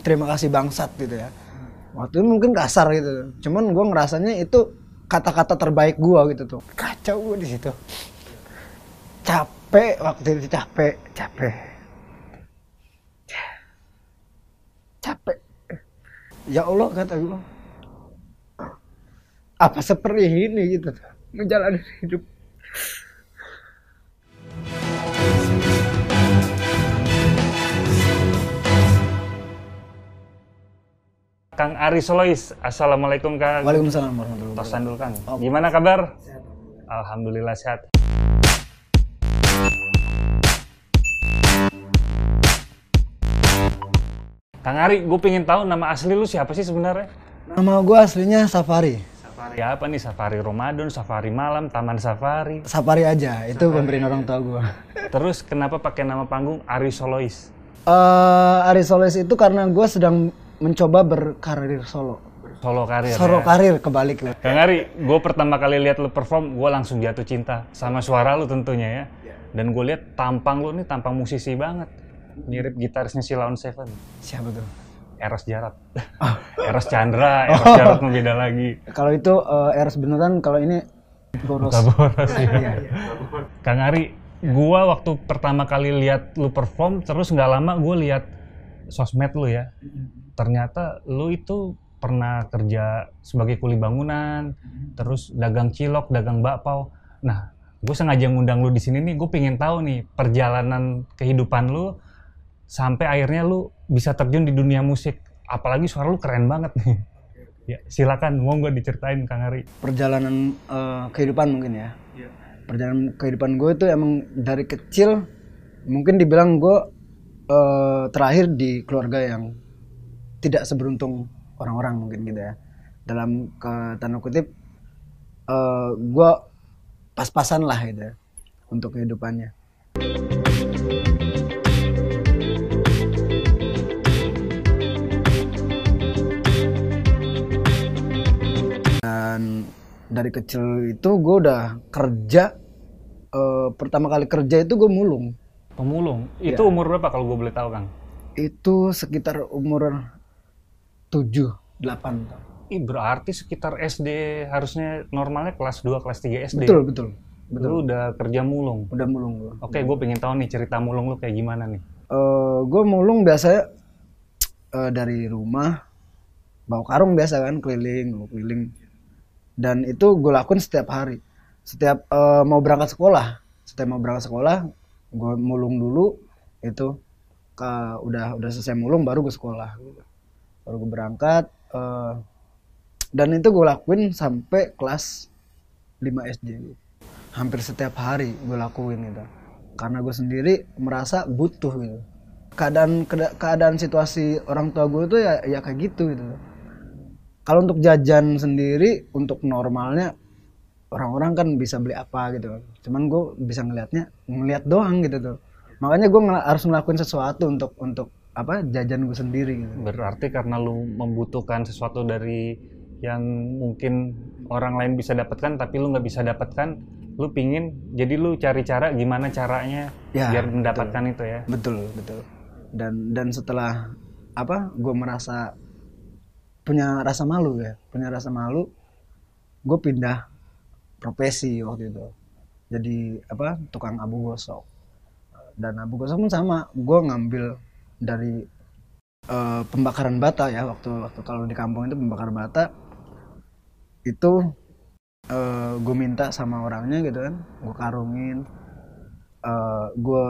terima kasih bangsat gitu ya. Waktu itu mungkin kasar gitu. Cuman gue ngerasanya itu kata-kata terbaik gue gitu tuh. Kacau gue di situ. Capek waktu itu capek. Capek. Capek. Ya Allah kata gue apa seperti ini gitu? Menjalani hidup Kang Ari Solois, Assalamualaikum Kang. Waalaikumsalam warahmatullahi wabarakatuh dulu Kang. Gimana kabar? Alhamdulillah sehat. Kang Ari, gue pengen tahu nama asli lu siapa sih sebenarnya? nama gue aslinya Safari Safari apa nih? Safari Ramadan, Safari Malam, Taman Safari. Safari aja itu pemberian orang tua gue Terus kenapa pakai nama panggung Ari Solois? Eh Ari Soles itu karena gue sedang mencoba berkarir solo Solo karir. solo ya? karir kebalik Kang Ari, gue pertama kali lihat lu perform, gue langsung jatuh cinta sama suara lu tentunya ya. Dan gue lihat tampang lu nih tampang musisi banget, mirip gitarisnya si Lawn Seven, siapa tuh Eros Jarot, Eros Chandra, Eros Jarot mah beda lagi. kalau itu eh, Eros beneran kalau ini boros Boros ya. Kang Ari, gua waktu pertama kali lihat lu perform, terus nggak lama gue lihat sosmed lu ya. Ternyata lu itu pernah kerja sebagai kuli bangunan, terus dagang cilok, dagang bakpao. Nah, gue sengaja ngundang lu di sini nih, gue pengen tahu nih perjalanan kehidupan lu sampai akhirnya lu bisa terjun di dunia musik. Apalagi suara lu keren banget nih. Ya, silakan, mau gue diceritain Kang Ari. perjalanan eh, kehidupan mungkin ya perjalanan kehidupan gue itu emang dari kecil mungkin dibilang gue eh, terakhir di keluarga yang tidak seberuntung orang-orang mungkin gitu ya dalam ke tanda kutip eh, gue pas-pasan lah gitu ya untuk kehidupannya dan dari kecil itu gue udah kerja eh, pertama kali kerja itu gue mulung Pemulung. Ya. Itu umur berapa kalau gue boleh tahu, Kang? itu sekitar umur 7 8 tahun. Ih, berarti sekitar SD harusnya normalnya kelas 2, kelas 3 SD. betul betul betul Lu udah kerja mulung. udah mulung gue Oke, gue pengen tahu nih cerita mulung lu kayak gimana nih. gue mulung biasanya eh, dari rumah bawa karung biasa kan keliling bawa keliling dan itu gue lakuin setiap hari setiap eh, mau berangkat sekolah setiap mau berangkat sekolah gue mulung dulu itu ke udah udah selesai mulung baru gue sekolah gitu. Baru gue berangkat eh, dan itu gue lakuin sampai kelas 5 SD hampir setiap hari gue lakuin gitu. Karena gue sendiri merasa butuh gitu. Keadaan keadaan situasi orang tua gue tuh ya ya kayak gitu gitu. Kalau untuk jajan sendiri untuk normalnya orang-orang kan bisa beli apa gitu. Cuman gue bisa ngelihatnya ngelihat doang gitu tuh. Makanya gue harus ngelakuin sesuatu untuk untuk apa jajan gue sendiri gitu. Berarti karena lu membutuhkan sesuatu dari yang mungkin orang lain bisa dapatkan tapi lu nggak bisa dapatkan, lu pingin jadi lu cari cara gimana caranya Ya, biar mendapatkan itu ya. betul betul. Dan dan setelah apa gue merasa punya rasa malu ya punya rasa malu gue pindah profesi waktu itu. Jadi apa tukang abu gosok. Dan abu gosok pun sama gue ngambil dari eh, pembakaran bata ya waktu waktu kalau di kampung itu pembakaran bata itu gue minta sama orangnya gitu kan gue karungin gue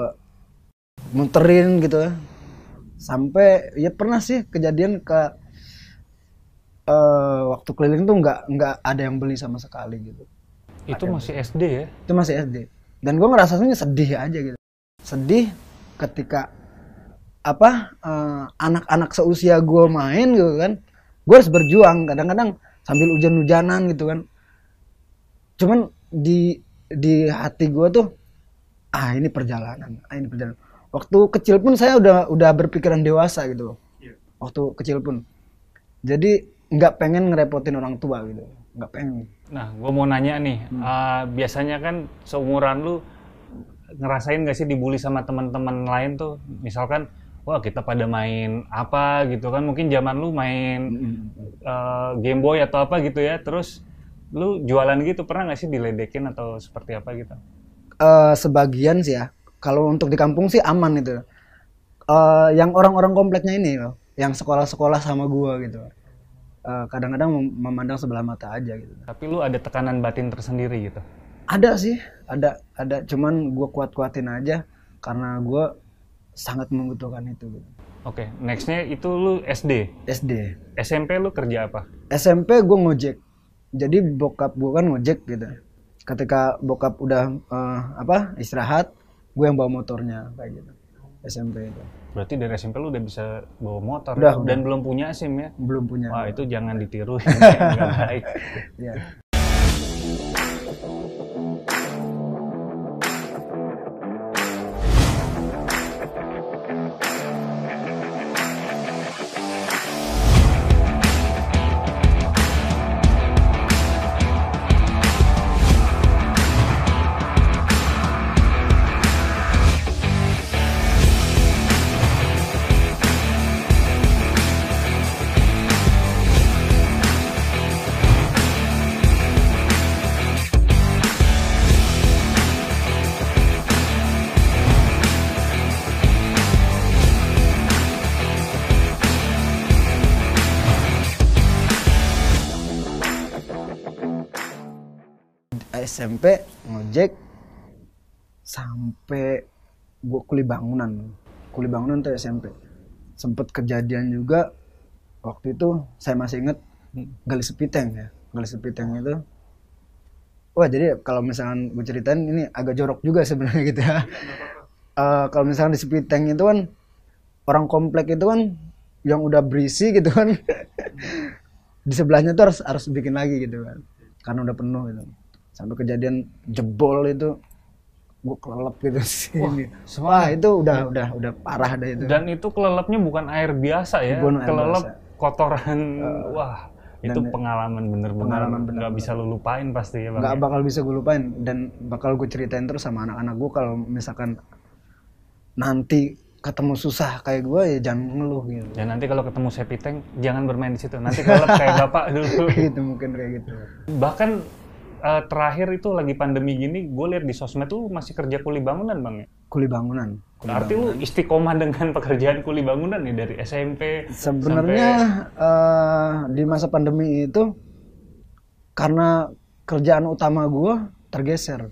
muterin gitu ya sampai ya pernah sih kejadian ke eh, waktu keliling tuh nggak nggak ada yang beli sama sekali gitu. Itu masih SD ya. itu masih SD dan gue ngerasanya sedih aja gitu. Sedih ketika apa eh, anak-anak seusia gue main gitu kan gue harus berjuang kadang-kadang sambil hujan-hujanan gitu kan. Cuman di di hati gue tuh ah ini perjalanan ah ini perjalanan. Waktu kecil pun saya udah udah berpikiran dewasa gitu. Loh waktu kecil pun. Jadi nggak pengen ngerepotin orang tua gitu nggak pengen. Nah, gue mau nanya nih, eh, biasanya kan seumuran lu ngerasain gak sih dibully sama teman-teman lain tuh? Misalkan wah kita pada main apa gitu kan. Mungkin zaman lu main uh, Game Boy atau apa gitu ya. Terus lu jualan gitu pernah nggak sih diledekin atau seperti apa gitu? Eh, sebagian sih ya. Kalau untuk di kampung sih aman itu. Eh, yang orang-orang kompleknya ini loh yang sekolah-sekolah sama gua gitu. Eh, kadang-kadang mem- memandang sebelah mata aja gitu. Tapi lu ada tekanan batin tersendiri gitu? Ada sih. Ada ada. Cuman gua kuat-kuatin aja. Karena gua sangat membutuhkan itu gitu. oke nextnya itu lu SD SD SMP lu kerja apa? SMP gue ngojek. Jadi bokap gue kan ngojek gitu. Ketika bokap udah eh, apa istirahat gue yang bawa motornya kayak gitu. SMP itu. Berarti dari SMP lu udah bisa bawa motor Udah, ya? dan belum punya SIM ya? Belum punya. Wah itu jangan ditiru. Nggak baik. Ya. SMP ngojek sampai gue kuli bangunan. Kuli bangunan tuh SMP sempet kejadian juga waktu itu saya masih inget gali sepiteng ya. Gali sepiteng itu. Wah jadi kalau misalkan gue ceritain ini agak jorok juga sebenarnya gitu ya. Eh, kalau misalkan di sepiteng itu kan orang komplek itu kan yang udah berisi gitu kan di sebelahnya tuh harus harus bikin lagi gitu kan. Karena udah penuh gitu sampai kejadian jebol itu gue kelelep gitu sih wah itu udah udah udah parah deh itu. Dan itu kelelapnya bukan air biasa ya Bukan air kelelap biasa. Kotoran. Wah itu pengalaman bener-bener Pengalaman bener-bener. nggak bisa lu lupain pasti ya bang nggak ya? bakal bisa gue lupain dan bakal gue ceritain terus sama anak-anak gue kalau misalkan nanti ketemu susah kayak gue ya jangan ngeluh gitu. Dan nanti kalau ketemu sepiteng jangan bermain di situ. Nanti kelelap kayak bapak dulu. Gitu mungkin kayak gitu. Bahkan eh, terakhir itu lagi pandemi gini gue lihat di sosmed tuh masih kerja kuli bangunan bang ya kuli bangunan Kuli Berarti lu istiqomah dengan pekerjaan kuli bangunan nih dari SMP Sebenarnya eh, di masa pandemi itu karena kerjaan utama gua tergeser.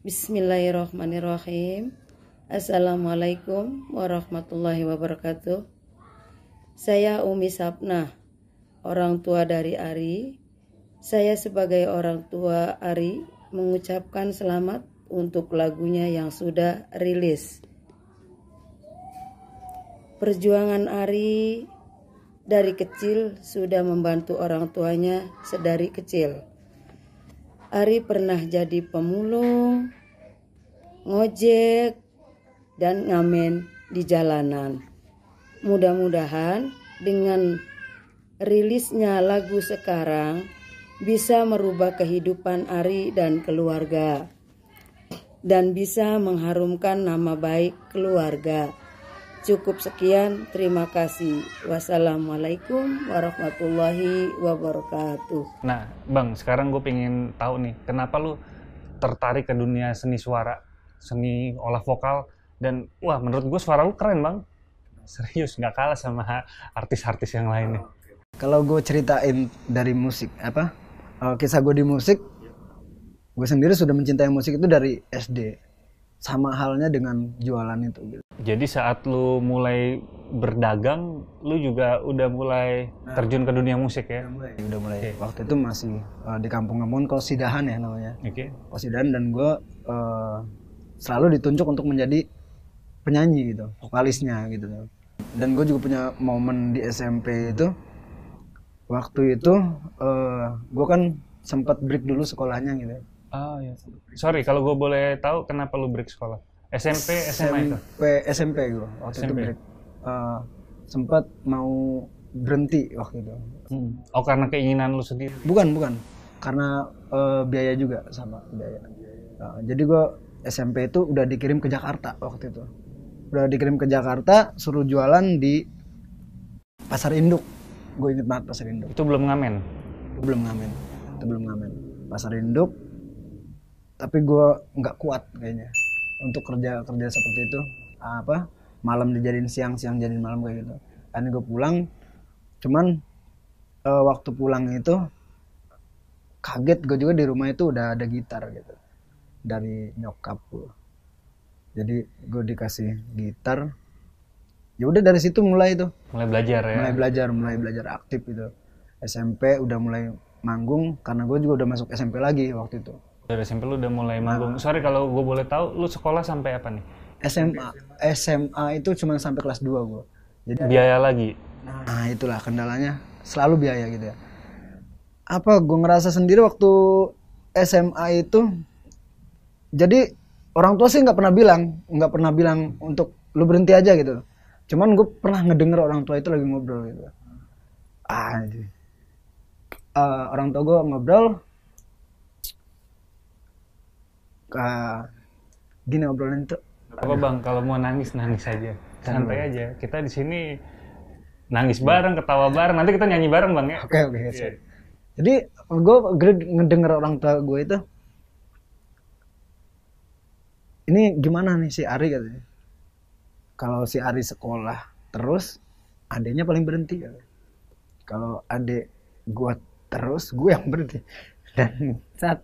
Bismillahirrahmanirrahim. Assalamualaikum warahmatullahi wabarakatuh. Saya Umi Sapna, orang tua dari Ari. Saya sebagai orang tua Ari mengucapkan selamat untuk lagunya yang sudah rilis. Perjuangan Ari dari kecil sudah membantu orang tuanya sedari kecil. Ari pernah jadi pemulung, ngojek, dan ngamen di jalanan. Mudah-mudahan dengan rilisnya lagu sekarang bisa merubah kehidupan Ari dan keluarga dan bisa mengharumkan nama baik keluarga. Cukup sekian, terima kasih. Wassalamualaikum warahmatullahi wabarakatuh. Nah, Bang, sekarang gue pengen tahu nih, kenapa lu tertarik ke dunia seni suara, seni olah vokal, dan wah menurut gue suara lu keren, Bang. Serius, nggak kalah sama artis-artis yang lainnya. Kalau gue ceritain dari musik apa eh, kisah gue di musik, gue sendiri sudah mencintai musik itu dari SD. Sama halnya dengan jualan itu. Gitu. Jadi saat lu mulai berdagang, lu juga udah mulai terjun ke dunia musik ya? Udah mulai waktu itu masih eh, di kampung Ngemon Kosidahan ya namanya. Oke. Kosidahan dan gue eh, selalu ditunjuk untuk menjadi penyanyi gitu, vokalisnya gitu. Dan gue juga punya momen di SMP itu waktu itu eh gue kan sempat break dulu sekolahnya gitu. Ah, iya. Sorry, kalau gue boleh tahu kenapa lu break sekolah? SMP, SMA itu? SMP SMP gue waktu itu SMP. break. Eh, sempat mau berhenti waktu itu. Hmm. Oh, karena keinginan lu sendiri? Bukan bukan karena eh, biaya juga sama biaya. Nah, jadi gue SMP itu udah dikirim ke Jakarta waktu itu. udah dikirim ke Jakarta suruh jualan di pasar induk gue inget banget pasar induk. Itu belum ngamen. Itu belum ngamen. Itu belum ngamen. Pasar induk tapi gue nggak kuat kayaknya untuk kerja kerja seperti itu. Apa malam dijadiin siang siang jadiin malam kayak gitu. Akhirnya gue pulang cuman eh, waktu pulang itu kaget gue juga di rumah itu udah ada gitar gitu dari nyokap gue jadi gue dikasih gitar ya udah dari situ mulai tuh Mulai belajar ya. mulai belajar mulai belajar aktif gitu SMP udah mulai manggung karena gue juga udah masuk SMP lagi waktu itu Dari SMP lu udah mulai Nah. manggung. Sorry kalau gue boleh tahu, lu sekolah sampai apa nih? SMA SMA itu cuma sampai kelas 2 gue jadi Biaya lagi. nah itulah kendalanya selalu biaya gitu ya apa gue ngerasa sendiri waktu SMA itu jadi orang tua sih nggak pernah bilang nggak pernah bilang untuk lu berhenti aja gitu cuman gue pernah ngedenger orang tua itu lagi ngobrol gitu ah. Eh, orang tua gue ngobrol ah, gini obrolan itu Apa bang? Kalau mau nangis nangis aja. Santai aja. Kita di sini nangis bareng, ketawa bareng. Nanti kita nyanyi bareng bang ya. Oke oke. siap. Jadi gue ngedenger orang tua gue itu ini gimana nih si Ari katanya. Kalau si Ari sekolah terus adiknya paling berhenti katanya. Kalau adik gue terus gue yang berhenti. Dan saat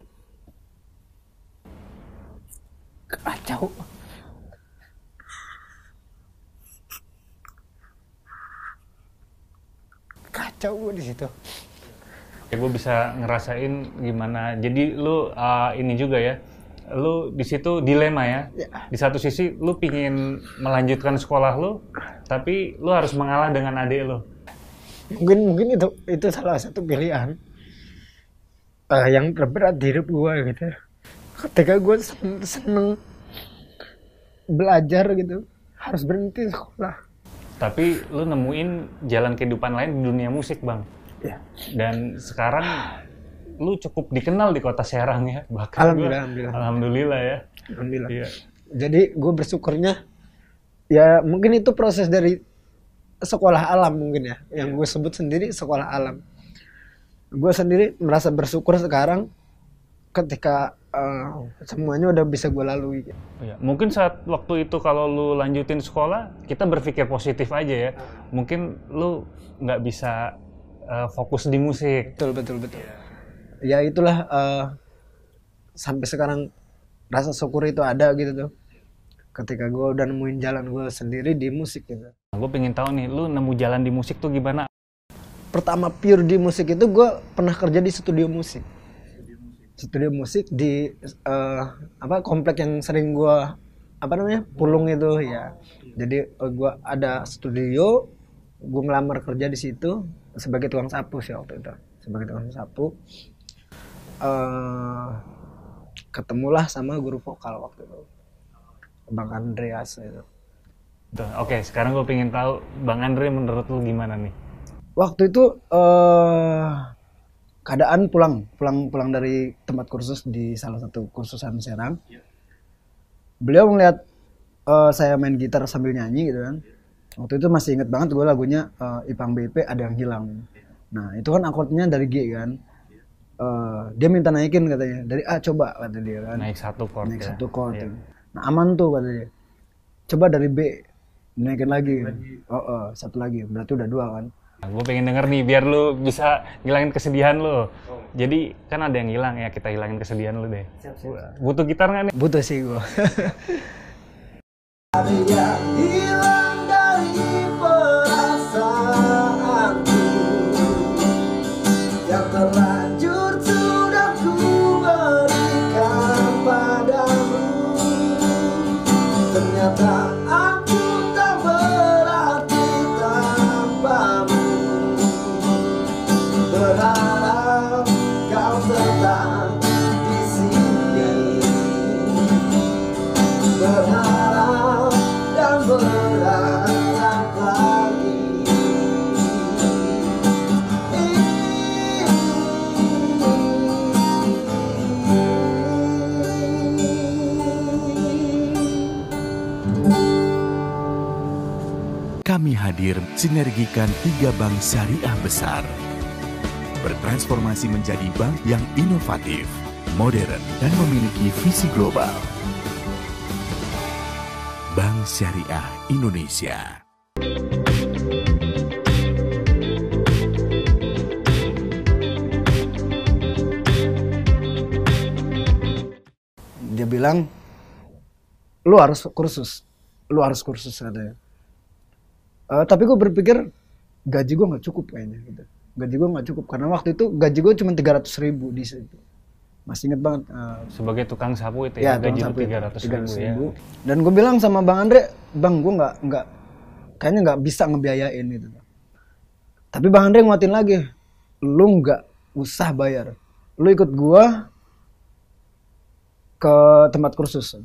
kacau. Kacau gue di situ. Ya gue bisa ngerasain gimana. Jadi lu uh, ini juga ya. Lu di situ dilema ya. Ya. Di satu sisi lu pingin melanjutkan sekolah lu, tapi lu harus mengalah dengan adik lu. mungkin mungkin itu itu salah satu pilihan eh, yang terberat di hidup gue gitu ketika gue sen- seneng belajar gitu harus berhenti sekolah Tapi lu nemuin jalan kehidupan lain di dunia musik bang. ya Dan sekarang lu cukup dikenal di kota Serang ya. Bahkan Alhamdulillah, gua- alhamdulillah. alhamdulillah ya. alhamdulillah Iya. jadi gue bersyukurnya ya mungkin itu proses dari sekolah alam mungkin ya yang gue sebut sendiri sekolah alam gue sendiri merasa bersyukur sekarang ketika eh, semuanya udah bisa gue lalui Iya, Mungkin saat waktu itu kalau lu lanjutin sekolah, kita berpikir positif aja ya. Mungkin lu nggak bisa uh, fokus di musik. betul betul betul ya itulah eh, sampai sekarang rasa syukur itu ada gitu tuh. Ketika gue udah nemuin jalan gue sendiri di musik gitu. Gue pengen tahu nih, lu nemu jalan di musik tuh gimana? pertama pure di musik itu gue pernah kerja di studio musik. Studio musik di eh, apa komplek yang sering gue apa namanya pulung itu ya. Jadi gue ada studio gue ngelamar kerja di situ sebagai tukang sapu sih waktu itu. Sebagai tukang sapu eh ketemulah sama guru vokal waktu itu. Bang Andreas itu. Oke, sekarang gue pengen tahu Bang Andre menurut lu gimana nih? waktu itu eh keadaan pulang pulang pulang dari tempat kursus di salah satu kursusan Serang. Beliau melihat eh, saya main gitar sambil nyanyi gitu kan. Waktu itu masih inget banget gue lagunya eh, Ipang BP ada yang hilang. Nah itu kan akordnya dari G kan Eh, dia minta naikin katanya. Dari A coba kata dia kan. Naik satu chord naik ya. satu chord Iya. nah aman tuh kata dia. Coba dari B naikin lagi. Oh, oh, satu lagi. Berarti udah dua kan. Nah, gue pengen denger nih biar lu bisa ngilangin kesedihan lu. Jadi kan ada yang hilang ya, kita hilangin kesedihan lu deh. Butuh gitar nggak nih? butuh sih gua hadir sinergikan tiga bank syariah besar. Bertransformasi menjadi bank yang inovatif, modern, dan memiliki visi global. Bank Syariah Indonesia. dia bilang lu harus kursus lu harus kursus katanya Eh, tapi gue berpikir gaji gue nggak cukup kayaknya gitu. Gaji gue nggak cukup karena waktu itu gaji gue cuma 300 ribu di situ. Masih inget banget eh, Sebagai tukang sapu itu ya ya, gaji sapu itu, 300 ribu, 300 ya. dan gue bilang sama bang Andre bang gue nggak nggak kayaknya nggak bisa ngebiayain gitu. Tapi bang Andre nguatin lagi lu nggak usah bayar. Lu ikut gue ke tempat kursus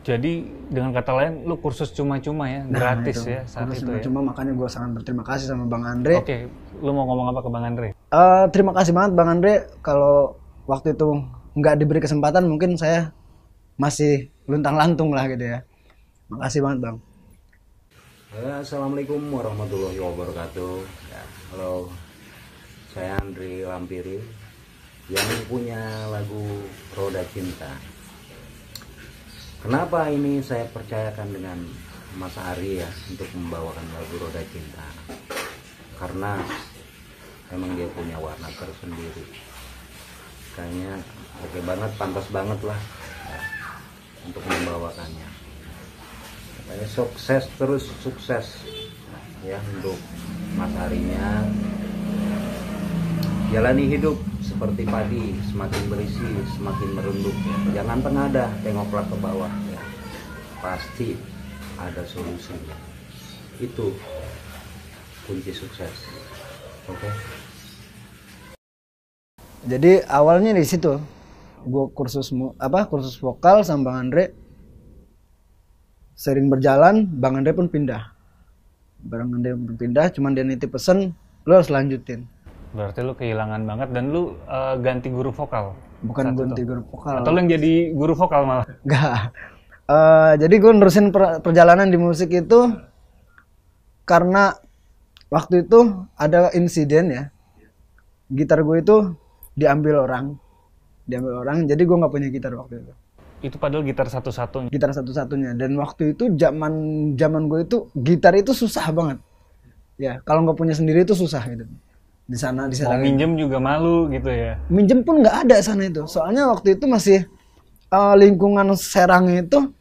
Jadi dengan kata lain lu kursus cuma-cuma ya, Nah, gratis itu. ya saat Kursus itu ya. cuma makanya gue sangat berterima kasih sama bang Andre Oke, lu mau ngomong apa ke Bang Andre? Eh, terima kasih banget Bang Andre kalau waktu itu nggak diberi kesempatan mungkin saya masih luntang lantung lah gitu ya. Makasih banget Bang. Ya, Assalamualaikum warahmatullahi wabarakatuh. Ya, halo, saya Andri Lampiri yang punya lagu Roda Cinta. Kenapa ini saya percayakan dengan Mas Ari ya untuk membawakan lagu Roda Cinta? Karena memang dia punya warna tersendiri. Kayaknya oke banget, pantas banget lah ya, untuk membawakannya supaya sukses terus sukses ya untuk Mas Arinya jalani hidup seperti padi semakin berisi semakin merunduk jangan tengadah tengoklah ke bawah ya pasti ada solusinya itu kunci sukses oke Jadi awalnya di situ gue kursus apa kursus vokal sama Bang Andre. Sering berjalan, Bang Andre pun pindah. Bang Andre pun pindah, cuman dia nitip pesen, lu harus lanjutin. Berarti lu kehilangan banget dan lu eh, ganti guru vokal. Bukan ganti itu. guru vokal. Atau lu yang jadi guru vokal malah. Enggak. Eh, jadi gue nerusin per- perjalanan di musik itu karena waktu itu ada insiden ya. Gitar gue itu diambil orang, diambil orang. Jadi gue nggak punya gitar waktu itu. Itu padahal gitar satu-satunya. Gitar satu-satunya. Dan waktu itu zaman zaman gue itu gitar itu susah banget. Ya kalau nggak punya sendiri itu susah gitu. Di sana di Mau sana minjem juga malu gitu ya. minjem pun nggak ada sana itu soalnya waktu itu masih eh, lingkungan Serang itu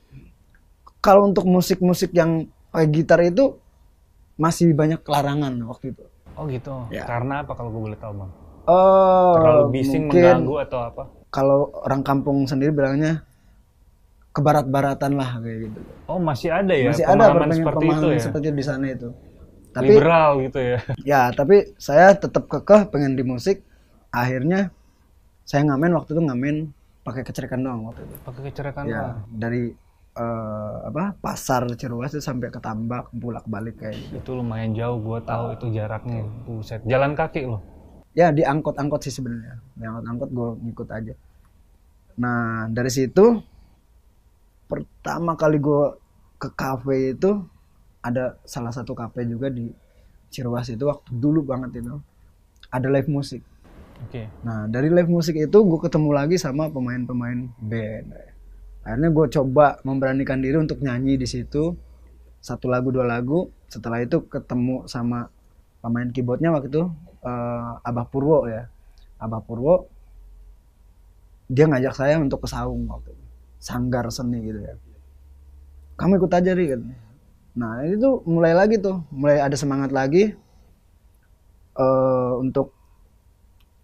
kalau untuk musik-musik yang pakai gitar itu masih banyak larangan waktu itu Oh gitu. Ya. Karena apa kalau gue boleh tahu bang? oh Terlalu bising mungkin mengganggu atau apa? kalau orang kampung sendiri bilangnya kebarat-baratan lah kayak gitu Oh masih ada ya masih ada pemahaman permainan seperti itu ya. seperti di sana itu tapi Liberal gitu ya. ya tapi saya tetap kekeh pengen di musik akhirnya saya ngamen waktu itu ngamen pakai kecerikan doang waktu itu Pakai kecerakan ya doang. dari eh, apa pasar Ciruas itu sampai ke Tambak bolak balik kayak gitu Itu lumayan jauh, gue tahu itu jaraknya. Buset, jalan kaki loh. ya di angkot-angkot sih sebenarnya di angkot-angkot gue ngikut aja nah dari situ pertama kali gue ke kafe itu ada salah satu kafe juga di Ciruas itu waktu dulu banget itu ada live musik Oke. Nah dari live musik itu gue ketemu lagi sama pemain-pemain band. Akhirnya gue coba memberanikan diri untuk nyanyi di situ satu lagu dua lagu. Setelah itu ketemu sama pemain keyboardnya waktu itu eh, Abah Purwo ya. Abah Purwo dia ngajak saya untuk ke Saung waktu itu. Sanggar seni gitu ya. Kamu ikut aja Ri. Nah itu mulai lagi tuh, mulai ada semangat lagi eh untuk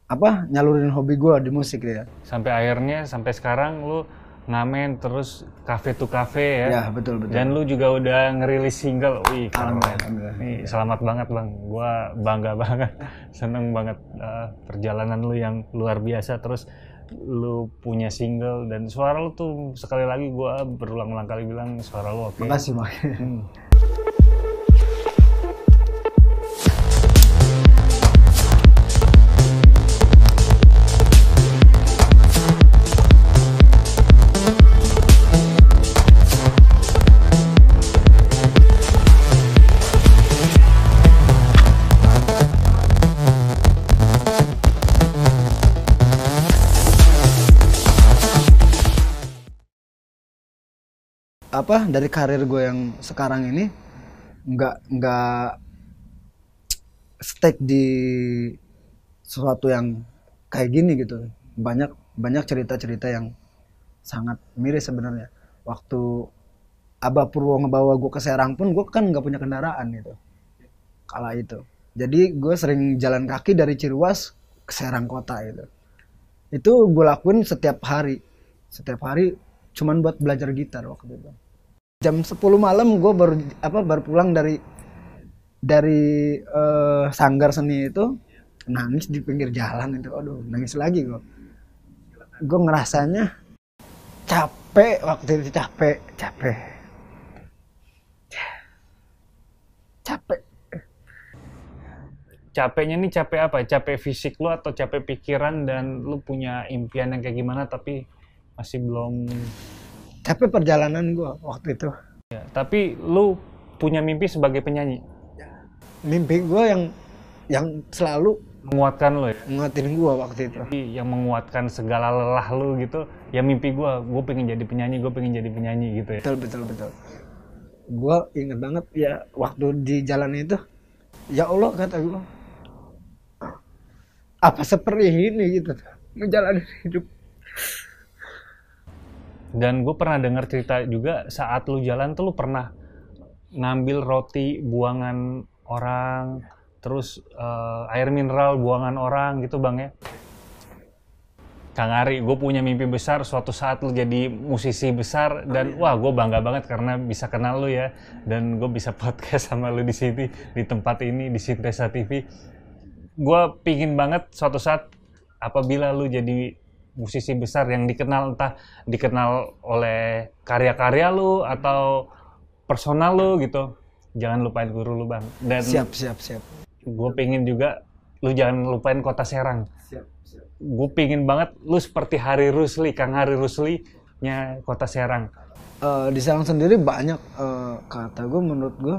apa nyalurin hobi gue di musik ya. Sampai akhirnya sampai sekarang lu ngamen terus cafe to cafe ya. Ya betul betul. Dan lu juga udah ngerilis single. Wih, keren. Alhamdulillah. Nih, selamat banget Bang. Gua bangga banget. Seneng banget eh, perjalanan lu yang luar biasa terus lu punya single dan suara lu tuh sekali lagi gua berulang-ulang kali bilang suara lu oke. Makasih Mak. Hmm. Apa dari karir gue yang sekarang ini nggak nggak stake di sesuatu yang kayak gini gitu. Banyak banyak cerita-cerita yang sangat miris sebenarnya. Waktu Abah Purwo ngebawa gue ke Serang pun gue kan nggak punya kendaraan gitu. Kala itu. Jadi gue sering jalan kaki dari Ciruas ke Serang kota gitu. Itu gue lakuin setiap hari. Setiap hari cuman buat belajar gitar waktu itu jam 10 malam gue baru apa baru pulang dari dari eh, sanggar seni itu nangis di pinggir jalan itu. Aduh nangis lagi gue gue ngerasanya capek waktu itu capek capek. Capek. Capeknya nih capek apa? Capek fisik lu atau capek pikiran dan lu punya impian yang kayak gimana tapi masih belum capek perjalanan gue waktu itu ya. Tapi lu punya mimpi sebagai penyanyi. mimpi gue yang yang selalu Menguatkan lu ya. nguatin gue waktu itu Jadi yang menguatkan segala lelah lu gitu, ya mimpi gua, gue pengen jadi penyanyi, gue pengen jadi penyanyi gitu ya. betul betul betul gue inget banget ya waktu di jalan itu ya Allah kata gue apa seperti ini gitu menjalani hidup Dan gue pernah dengar cerita juga saat lu jalan tuh lu pernah ngambil roti buangan orang, terus eh, air mineral buangan orang gitu bang ya. Kang Ari, gue punya mimpi besar suatu saat lu jadi musisi besar dan wah gue bangga banget karena bisa kenal lu ya dan gue bisa podcast sama lu di sini di tempat ini di Sintesa TV. Gue pingin banget suatu saat apabila lu jadi musisi besar yang dikenal entah dikenal oleh karya-karya lu atau personal lu gitu. Jangan lupain guru lu bang. Dan siap siap siap. gue pengen juga lu jangan lupain kota Serang. Gue pingin banget lu seperti Hari Rusli Kang Hari Rusli nya kota Serang. Eh, di Serang sendiri banyak eh, kata gue menurut gue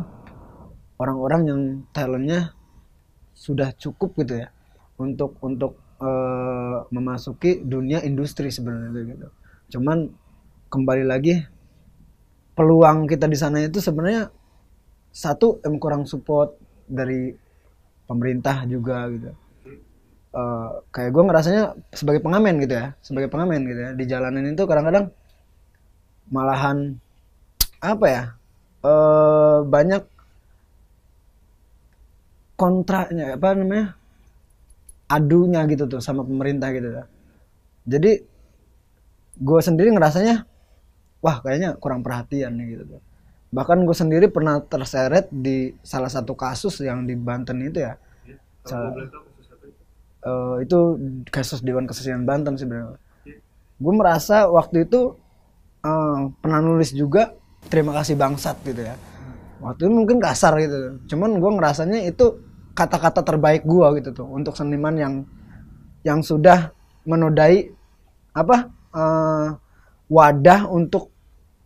orang-orang yang talentnya sudah cukup gitu ya. Untuk untuk eh, memasuki dunia industri sebenarnya gitu. Cuman kembali lagi peluang kita di sana itu sebenarnya satu em kurang support dari pemerintah juga gitu. Eh, kayak gue ngerasanya sebagai pengamen gitu ya, sebagai pengamen gitu ya di jalanan itu kadang-kadang malahan apa ya eh banyak kontraknya apa namanya adunya gitu tuh sama pemerintah gitu ya. jadi gue sendiri ngerasanya wah kayaknya kurang perhatian nih gitu tuh. Bahkan gue sendiri pernah terseret di salah satu kasus yang di Banten itu ya. Salah- Eh, itu kasus Dewan Kesusilaan Banten sebenarnya gue merasa waktu itu eh, pernah nulis juga terima kasih bangsat gitu ya. Waktu itu mungkin kasar gitu. Cuman gue ngerasanya itu kata-kata terbaik gua gitu tuh untuk seniman yang yang sudah menodai apa uh, wadah untuk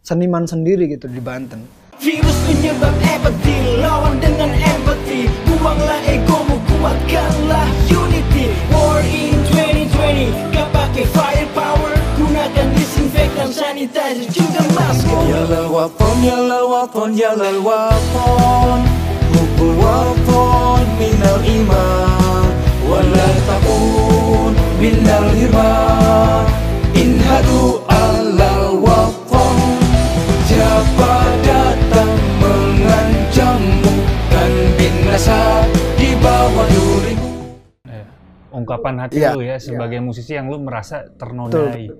seniman sendiri gitu di Banten. Virus menyebab empati, lawan dengan empati, buanglah egomu, kuatkanlah unity. War in 2020, gak pakai firepower, gunakan disinfektan, sanitizer, juga masker. Yalah wapon, yalah wapon, yalah wapon. حب الوطن من الإيمان ولا تكون من الهرمان انهدوا على الوطن Siapa datang mengancammu Dan binasa di bawah durimu Eh, ungkapan hati Iya, lu ya sebagai musisi yang lu merasa ternodai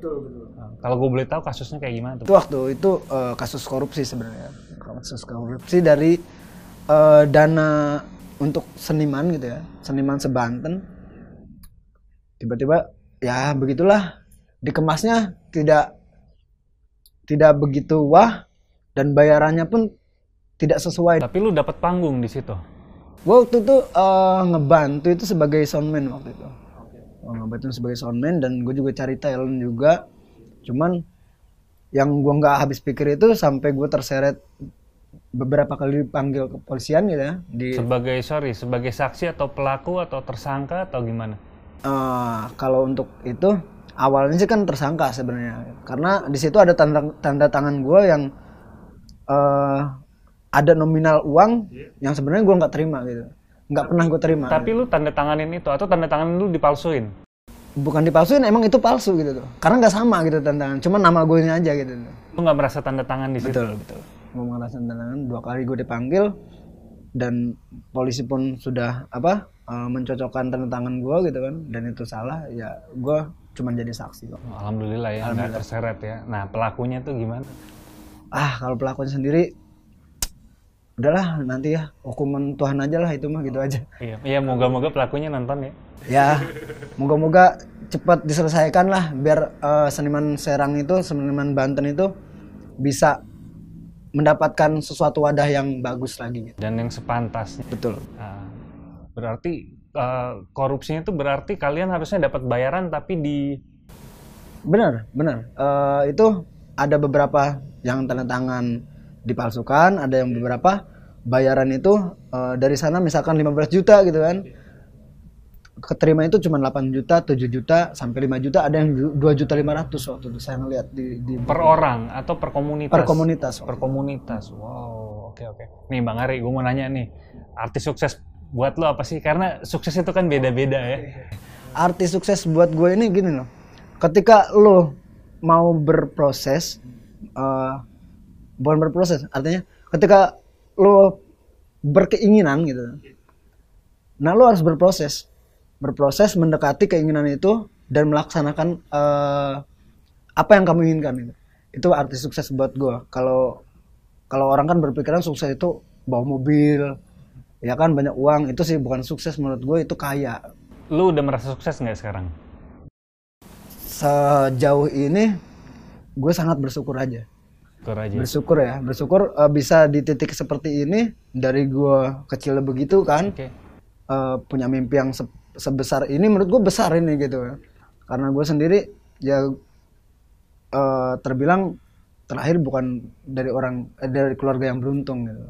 Nah, kalau gue boleh tahu kasusnya kayak gimana itu tuh waktu itu eh, kasus korupsi sebenarnya kasus korupsi dari eh, dana untuk seniman gitu ya seniman sebanten. Tiba-tiba ya begitulah. Dikemasnya tidak tidak begitu wah dan bayarannya pun tidak sesuai. Tapi lu dapat panggung di situ? Gue waktu itu eh, ngebantu itu sebagai soundman waktu itu. Oh, ngebantu sebagai soundman dan gue juga cari talent juga. Cuman yang gue nggak habis pikir itu sampai gue terseret beberapa kali dipanggil kepolisian gitu ya di sebagai sorry sebagai saksi atau pelaku atau tersangka atau gimana Eh, kalau untuk itu awalnya sih kan tersangka sebenarnya karena di situ ada tanda tanda tangan gue yang eh, ada nominal uang yang sebenarnya gue nggak terima gitu nggak pernah gue terima Tapi lu tanda tanganin itu atau tanda tangan lu dipalsuin? bukan dipalsuin emang itu palsu gitu tuh karena nggak sama gitu tantangan cuma nama gue ini aja gitu tuh. Lu nggak merasa tanda tangan di situ? betul betul gue ngerasain tantangan dua kali gue dipanggil dan polisi pun sudah apa eh, mencocokkan tanda tangan gue gitu kan dan itu salah ya gue cuma jadi saksi kok Alhamdulillah ya, nggak terseret ya. Nah pelakunya tuh gimana? ah kalau pelakunya sendiri udahlah nanti ya hukuman Tuhan aja lah itu mah gitu aja Iya, iya moga-moga pelakunya nonton ya. ya moga-moga cepat diselesaikan lah biar eh, seniman Serang itu seniman Banten itu bisa mendapatkan sesuatu wadah yang bagus lagi gitu. Dan yang sepantasnya. betul Nah, berarti eh, korupsinya itu berarti kalian harusnya dapat bayaran tapi di benar benar Eh, itu ada beberapa yang tanda tangan dipalsukan ada yang beberapa bayaran itu eh, dari sana misalkan 15 juta gitu kan keterima itu cuma 8 juta 7 juta sampai 5 juta ada yang 2 juta 500 waktu itu saya ngeliat di, di per orang atau per komunitas? per komunitas Per komunitas. Wow, oke oke. Nih Bang Ari, gue mau nanya nih, artis sukses buat lo apa sih? Karena sukses itu kan beda-beda ya. artis sukses buat gue ini gini loh ketika lo mau berproses eh bukan berproses artinya ketika lo berkeinginan gitu nah lo harus berproses berproses mendekati keinginan itu dan melaksanakan eh, apa yang kamu inginkan gitu. itu artis sukses buat gue kalau kalau orang kan berpikiran sukses itu bawa mobil ya kan banyak uang itu sih bukan sukses menurut gue itu kaya Lu udah merasa sukses nggak sekarang? sejauh ini gue sangat bersyukur aja Syukur aja. bersyukur ya bersyukur eh, bisa di titik seperti ini dari gue kecil begitu kan Oke. eh, punya mimpi yang sebesar ini menurut gue besar ini gitu. Karena gue sendiri ya eh, terbilang terakhir bukan dari orang eh, dari keluarga yang beruntung gitu.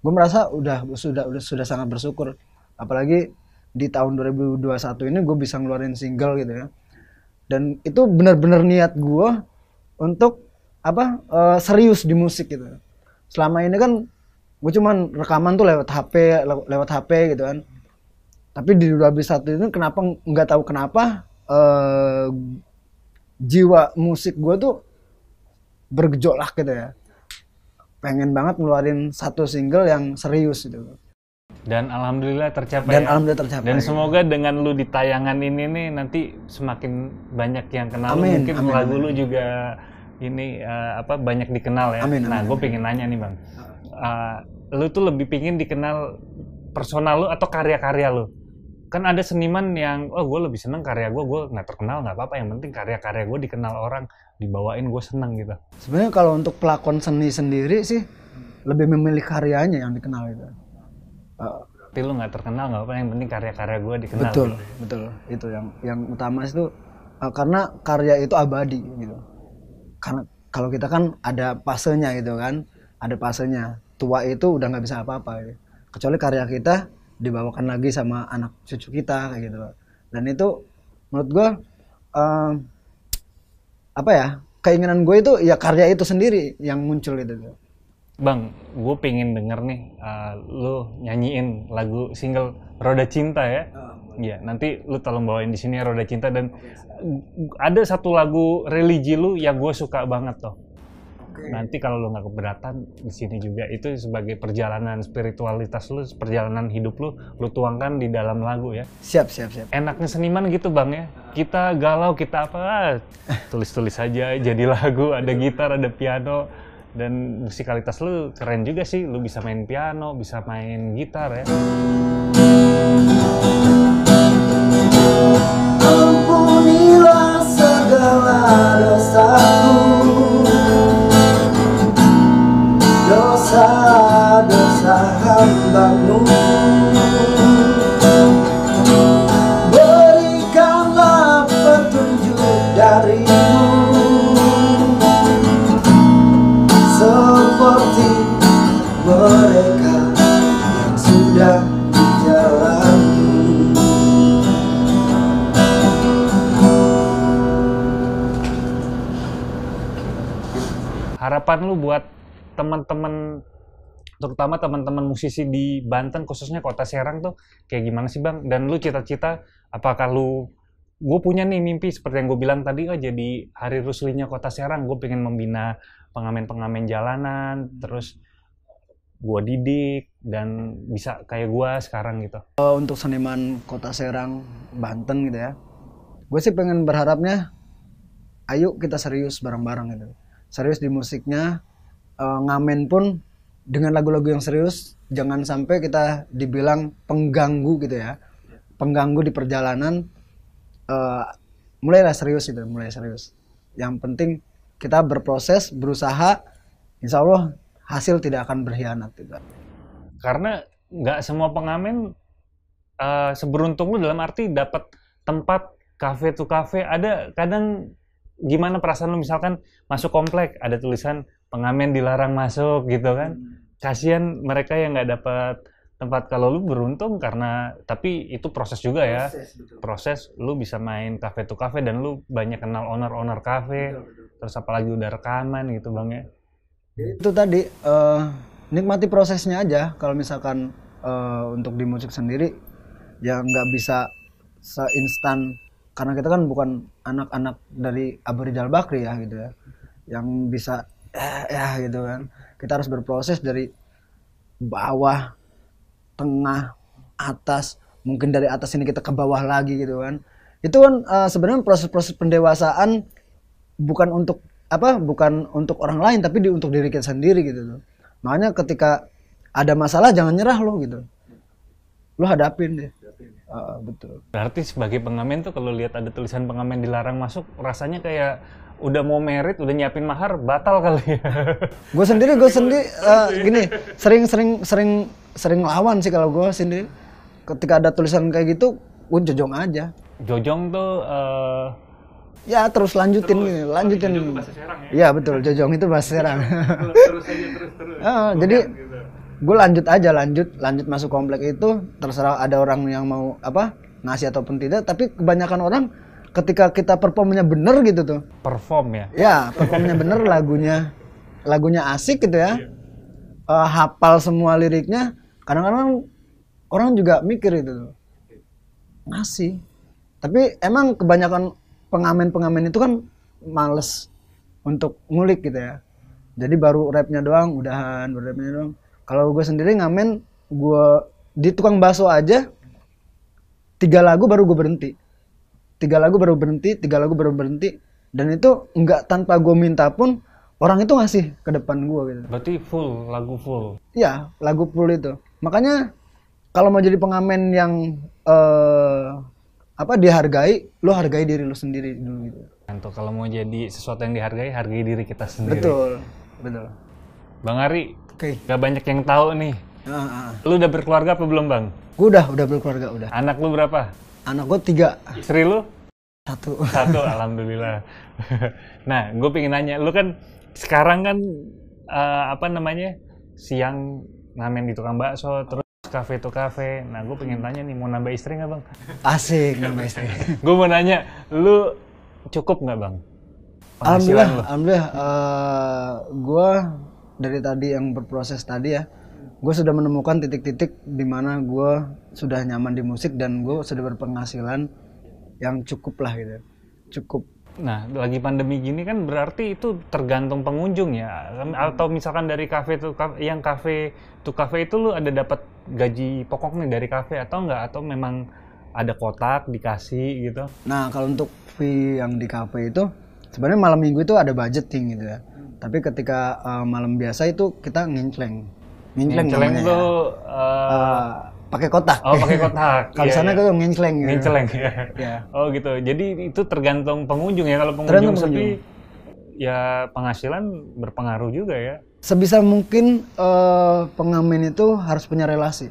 Gue merasa udah sudah udah sudah sangat bersyukur. Apalagi di tahun 2021 ini gue bisa ngeluarin single gitu ya. Dan itu benar-benar niat gue untuk apa eh, serius di musik gitu. Selama ini kan gue cuman rekaman tuh lewat HP lew- lewat HP gitu kan tapi di 2021 ini kenapa nggak tahu kenapa eh, jiwa musik gue tuh bergejolak gitu ya pengen banget ngeluarin satu single yang serius gitu Dan alhamdulillah tercapai. dan ya. alhamdulillah tercapai Dan semoga dengan lu di tayangan ini nih nanti semakin banyak yang kenal. Amin, Mungkin amin, lagu amin. lu juga ini eh, apa banyak dikenal ya. Amin, nah, gue pengen nanya nih bang, Eh, lu tuh lebih pingin dikenal personal lu atau karya-karya lu? Kan ada seniman yang, oh gue lebih seneng karya gue, gue nggak terkenal nggak apa-apa. Yang penting karya-karya gue dikenal orang, dibawain gue seneng gitu. sebenarnya kalau untuk pelakon seni sendiri sih lebih memilih karyanya yang dikenal gitu Eh, Tapi lu nggak terkenal nggak apa, yang penting karya-karya gue dikenal. betul gitu. betul itu yang yang utama itu eh, karena karya itu abadi gitu karena kalau kita kan ada fasenya gitu kan ada fasenya tua itu udah nggak bisa apa-apa gitu. kecuali karya kita dibawakan lagi sama anak cucu kita kayak gitu dan itu menurut gua eh, apa ya keinginan gue itu ya karya itu sendiri yang muncul itu Bang, gue pengen denger nih, uh, lu nyanyiin lagu single Roda Cinta ya. Iya, nanti lu tolong bawain di sini ya Roda Cinta. Dan uh, ada satu lagu religi lu yang gue suka banget tuh. Nanti kalau lu nggak keberatan di sini juga itu sebagai perjalanan spiritualitas lu, perjalanan hidup lu, lu tuangkan di dalam lagu ya. siap siap siap Enaknya seniman gitu bang ya. Kita galau, kita apa, tulis-tulis aja jadi lagu, ada gitar, ada piano. Dan musikalitas lu keren juga sih, lu bisa main piano, bisa main gitar ya. Ampunilah segala dosaku passar. Terutama teman-teman musisi di Banten khususnya kota Serang tuh kayak gimana sih bang? Dan lu cita-cita apakah lu gue punya nih mimpi seperti yang gue bilang tadi oh jadi hari ruslinya kota Serang gue pengen membina pengamen-pengamen jalanan terus gue didik dan bisa kayak gue sekarang gitu. Eh, untuk seniman kota Serang Banten gitu ya gue sih pengen berharapnya ayo kita serius bareng-bareng gitu serius di musiknya eh, ngamen pun dengan lagu-lagu yang serius jangan sampai kita dibilang pengganggu gitu ya. Pengganggu di perjalanan eh, mulailah serius itu mulai serius. Yang penting kita berproses berusaha insya Allah hasil tidak akan berkhianat gitu. Karena nggak semua pengamen eh, seberuntung lu dalam arti dapat tempat cafe to cafe. Ada kadang gimana perasaan lu? Misalkan masuk komplek ada tulisan pengamen dilarang masuk gitu kan. Kasihan mereka yang nggak dapat tempat. Kalau lu beruntung karena tapi itu proses juga ya. Proses lu bisa main cafe to cafe dan lu banyak kenal owner owner cafe. Terus apalagi udah rekaman gitu bang ya. Itu tadi eh, nikmati prosesnya aja. Kalau misalkan eh, untuk di musik sendiri ya nggak bisa seinstan. Karena kita kan bukan anak-anak dari Abu Rizal Bakri ya gitu ya. Yang bisa eh, ya gitu kan. Kita harus berproses dari bawah tengah atas. Mungkin dari atas ini kita ke bawah lagi gitu kan. Itu kan eh, sebenarnya proses-proses pendewasaan bukan untuk apa bukan untuk orang lain tapi di, untuk diri kita sendiri gitu loh. Makanya ketika ada masalah jangan nyerah lo gitu. Lo hadapin deh. Ah, betul. Berarti sebagai pengamen tuh kalau lihat ada tulisan pengamen dilarang masuk rasanya kayak udah mau merit udah nyiapin mahar batal kali ya. Gue sendiri gue sendiri eh, gini sering sering sering sering lawan sih kalau gue sendiri. Ketika ada tulisan kayak gitu gue jojong aja. Jojong tuh eh, ya terus lanjutin gini, lanjutin. Iya betul jojong itu bahasa Serang. Ah, jadi gue lanjut aja lanjut lanjut masuk komplek itu. Terserah ada orang yang mau apa ngasih ataupun tidak. Tapi kebanyakan orang ketika kita performnya bener gitu tuh. Perform ya? Ya performnya bener lagunya lagunya asik gitu ya. Eh, hafal semua liriknya kadang-kadang orang juga mikir itu tuh. Ngasih tapi emang kebanyakan pengamen-pengamen itu kan males untuk ngulik gitu ya. Jadi baru rapnya doang udahan baru rapnya doang. Kalau gue sendiri ngamen gue di tukang bakso aja tiga lagu baru gue berhenti tiga lagu baru berhenti tiga lagu baru berhenti dan itu nggak tanpa gue minta pun orang itu ngasih ke depan gue gitu berarti full lagu full Iya, lagu full itu. Makanya kalau mau jadi pengamen yang eh apa dihargai, lo hargai diri lo sendiri dulu gitu. Untuk kalau mau jadi sesuatu yang dihargai, hargai diri kita sendiri. Betul, betul. Bang Ari, Oke. gak banyak yang tahu nih. Ah, ah. Lu udah berkeluarga apa belum bang? Gue udah, udah berkeluarga udah. Anak lu berapa? Anak gue tiga, Istri lu? satu. Satu, alhamdulillah. nah, gue pengen nanya, lu kan sekarang kan eh, apa namanya siang ngamen di tukang bakso, terus kafe to kafe. Nah, gue pengen tanya nih, mau nambah istri nggak bang? Asik nama istri. gue mau nanya, lu cukup nggak bang? Alhamdulillah, lu? alhamdulillah. eh gue dari tadi yang berproses tadi ya, gue sudah menemukan titik-titik di mana gue sudah nyaman di musik dan gue sudah berpenghasilan yang cukup lah gitu, cukup. Nah, lagi pandemi gini kan berarti itu tergantung pengunjung ya. Atau misalkan dari kafe tuh yang kafe tuh kafe itu lu ada dapat gaji pokoknya dari kafe atau enggak atau memang ada kotak dikasih gitu. Nah kalau untuk fee yang di kafe itu sebenarnya malam minggu itu ada budgeting gitu ya. Tapi ketika eh, malam biasa itu kita ngincleng, ngincleng Nginceleng namanya tuh ya. eh, Eh, pakai kotak. oh pakai kotak. Kalau Iya, sana iya. itu ngincleng. Gitu. Nginceleng ya. Ya. Oh gitu. Jadi itu tergantung pengunjung ya. Kalau Tergantung pengunjung sepi pengunjung. ya penghasilan berpengaruh juga ya. Sebisa mungkin eh, pengamen itu harus punya relasi.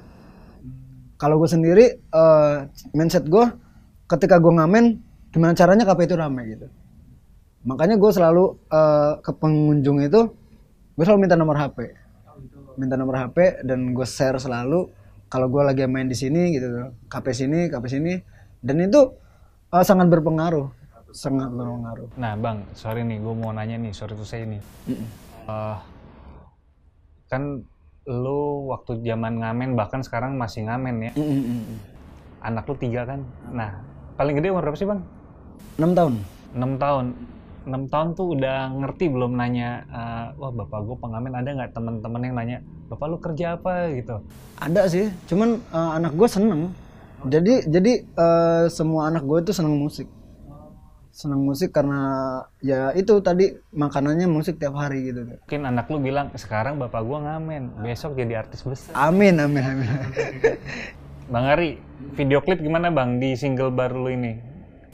Kalau gue sendiri eh, mindset gue ketika gue ngamen gimana caranya kafe itu ramai gitu. Makanya gue selalu eh, ke pengunjung itu gue selalu minta nomor HP. Minta nomor HP dan gue share selalu kalau gue lagi main di sini gitu, kafe sini, kafe sini dan itu eh, sangat berpengaruh, sangat berpengaruh. Nah bang, sorry nih, gue mau nanya nih, sorry tuh saya nih. Eh, kan lu waktu zaman ngamen bahkan sekarang masih ngamen ya. Mm, mm. Anak lu tiga kan. Nah, paling gede umur berapa sih bang? enam tahun 6 tahun. 6 tahun tuh udah ngerti belum nanya, eh, wah bapak gue pengamen ada nggak teman-teman yang nanya, bapak lu kerja apa gitu? ada sih cuman eh, anak gue seneng jadi jadi eh, semua anak gue itu seneng musik seneng musik karena ya itu tadi makanannya musik tiap hari gitu Mungkin anak lu bilang, sekarang bapak gua ngamen, besok jadi artis besar. amin amin amin Bang Ari, video klip gimana bang di single baru lu ini?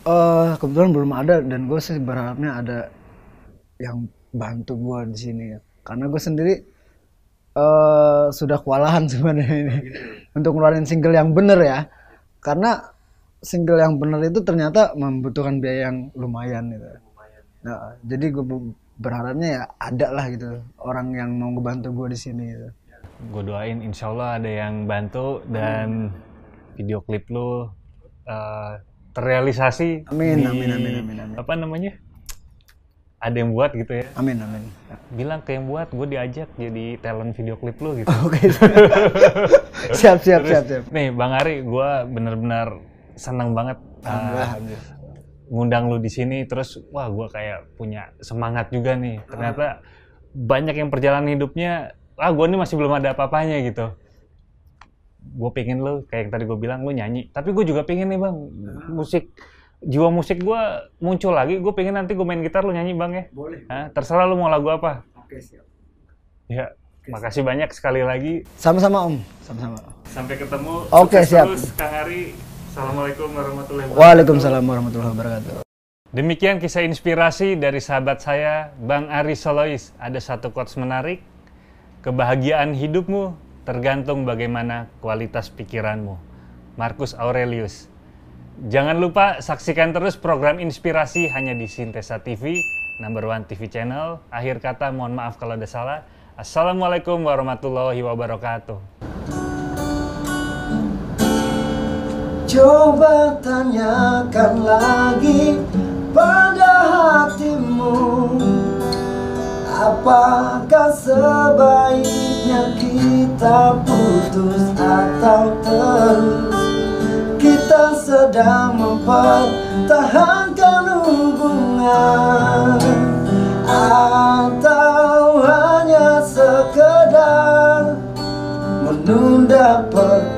Eh kebetulan belum ada dan gue sih berharapnya ada yang bantu gue di sini ya. Karena gue sendiri eh sudah kewalahan sebenarnya ini untuk ngeluarin single yang bener ya. Karena single yang bener itu ternyata membutuhkan biaya yang lumayan gitu. Nah, jadi gue berharapnya ya ada lah gitu orang yang mau ngebantu gue di sini gitu. Gue doain insya Allah ada yang bantu dan video klip lu eh, terrealisasi. Amin, di- amin, amin, amin, amin. Apa namanya? Ada yang buat gitu ya. amin amin Bilang ke yang buat, gue diajak jadi talent video klip lu gitu. oke siap siap siap siap Nih Bang Ari, gue bener-bener seneng banget uh, Alhamdulillah, alhamdulillah. ngundang lu di sini. Terus wah gue kayak punya semangat juga nih. Ternyata banyak yang perjalanan hidupnya, ah gue nih masih belum ada apa-apanya gitu. Gue pengen lu kayak yang tadi gue bilang lu nyanyi. Tapi gue juga pengen nih bang musik jiwa musik gue muncul lagi. Gue pengen nanti gue main gitar lu nyanyi bang ya. boleh Hah? terserah lu mau lagu apa. oke siap Ya, makasih banyak sekali lagi. sama-sama om sama-sama Sampai ketemu. Oke, Sukses siap. Terus Kang Ari. Assalamualaikum warahmatullahi wabarakatuh. Waalaikumsalam warahmatullahi wabarakatuh Demikian kisah inspirasi dari sahabat saya, Bang Ari Solois. Ada satu quotes menarik. Kebahagiaan hidupmu tergantung bagaimana kualitas pikiranmu. Marcus Aurelius. Jangan lupa saksikan terus program inspirasi hanya di Sintesa TV, number one TV channel. Akhir kata mohon maaf kalau ada salah. Assalamualaikum warahmatullahi wabarakatuh. Coba tanyakan lagi pada hatimu Apakah sebaiknya kita putus atau terus? Kita sedang mempertahankan hubungan Atau hanya sekedar menunda perpisahan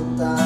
Roda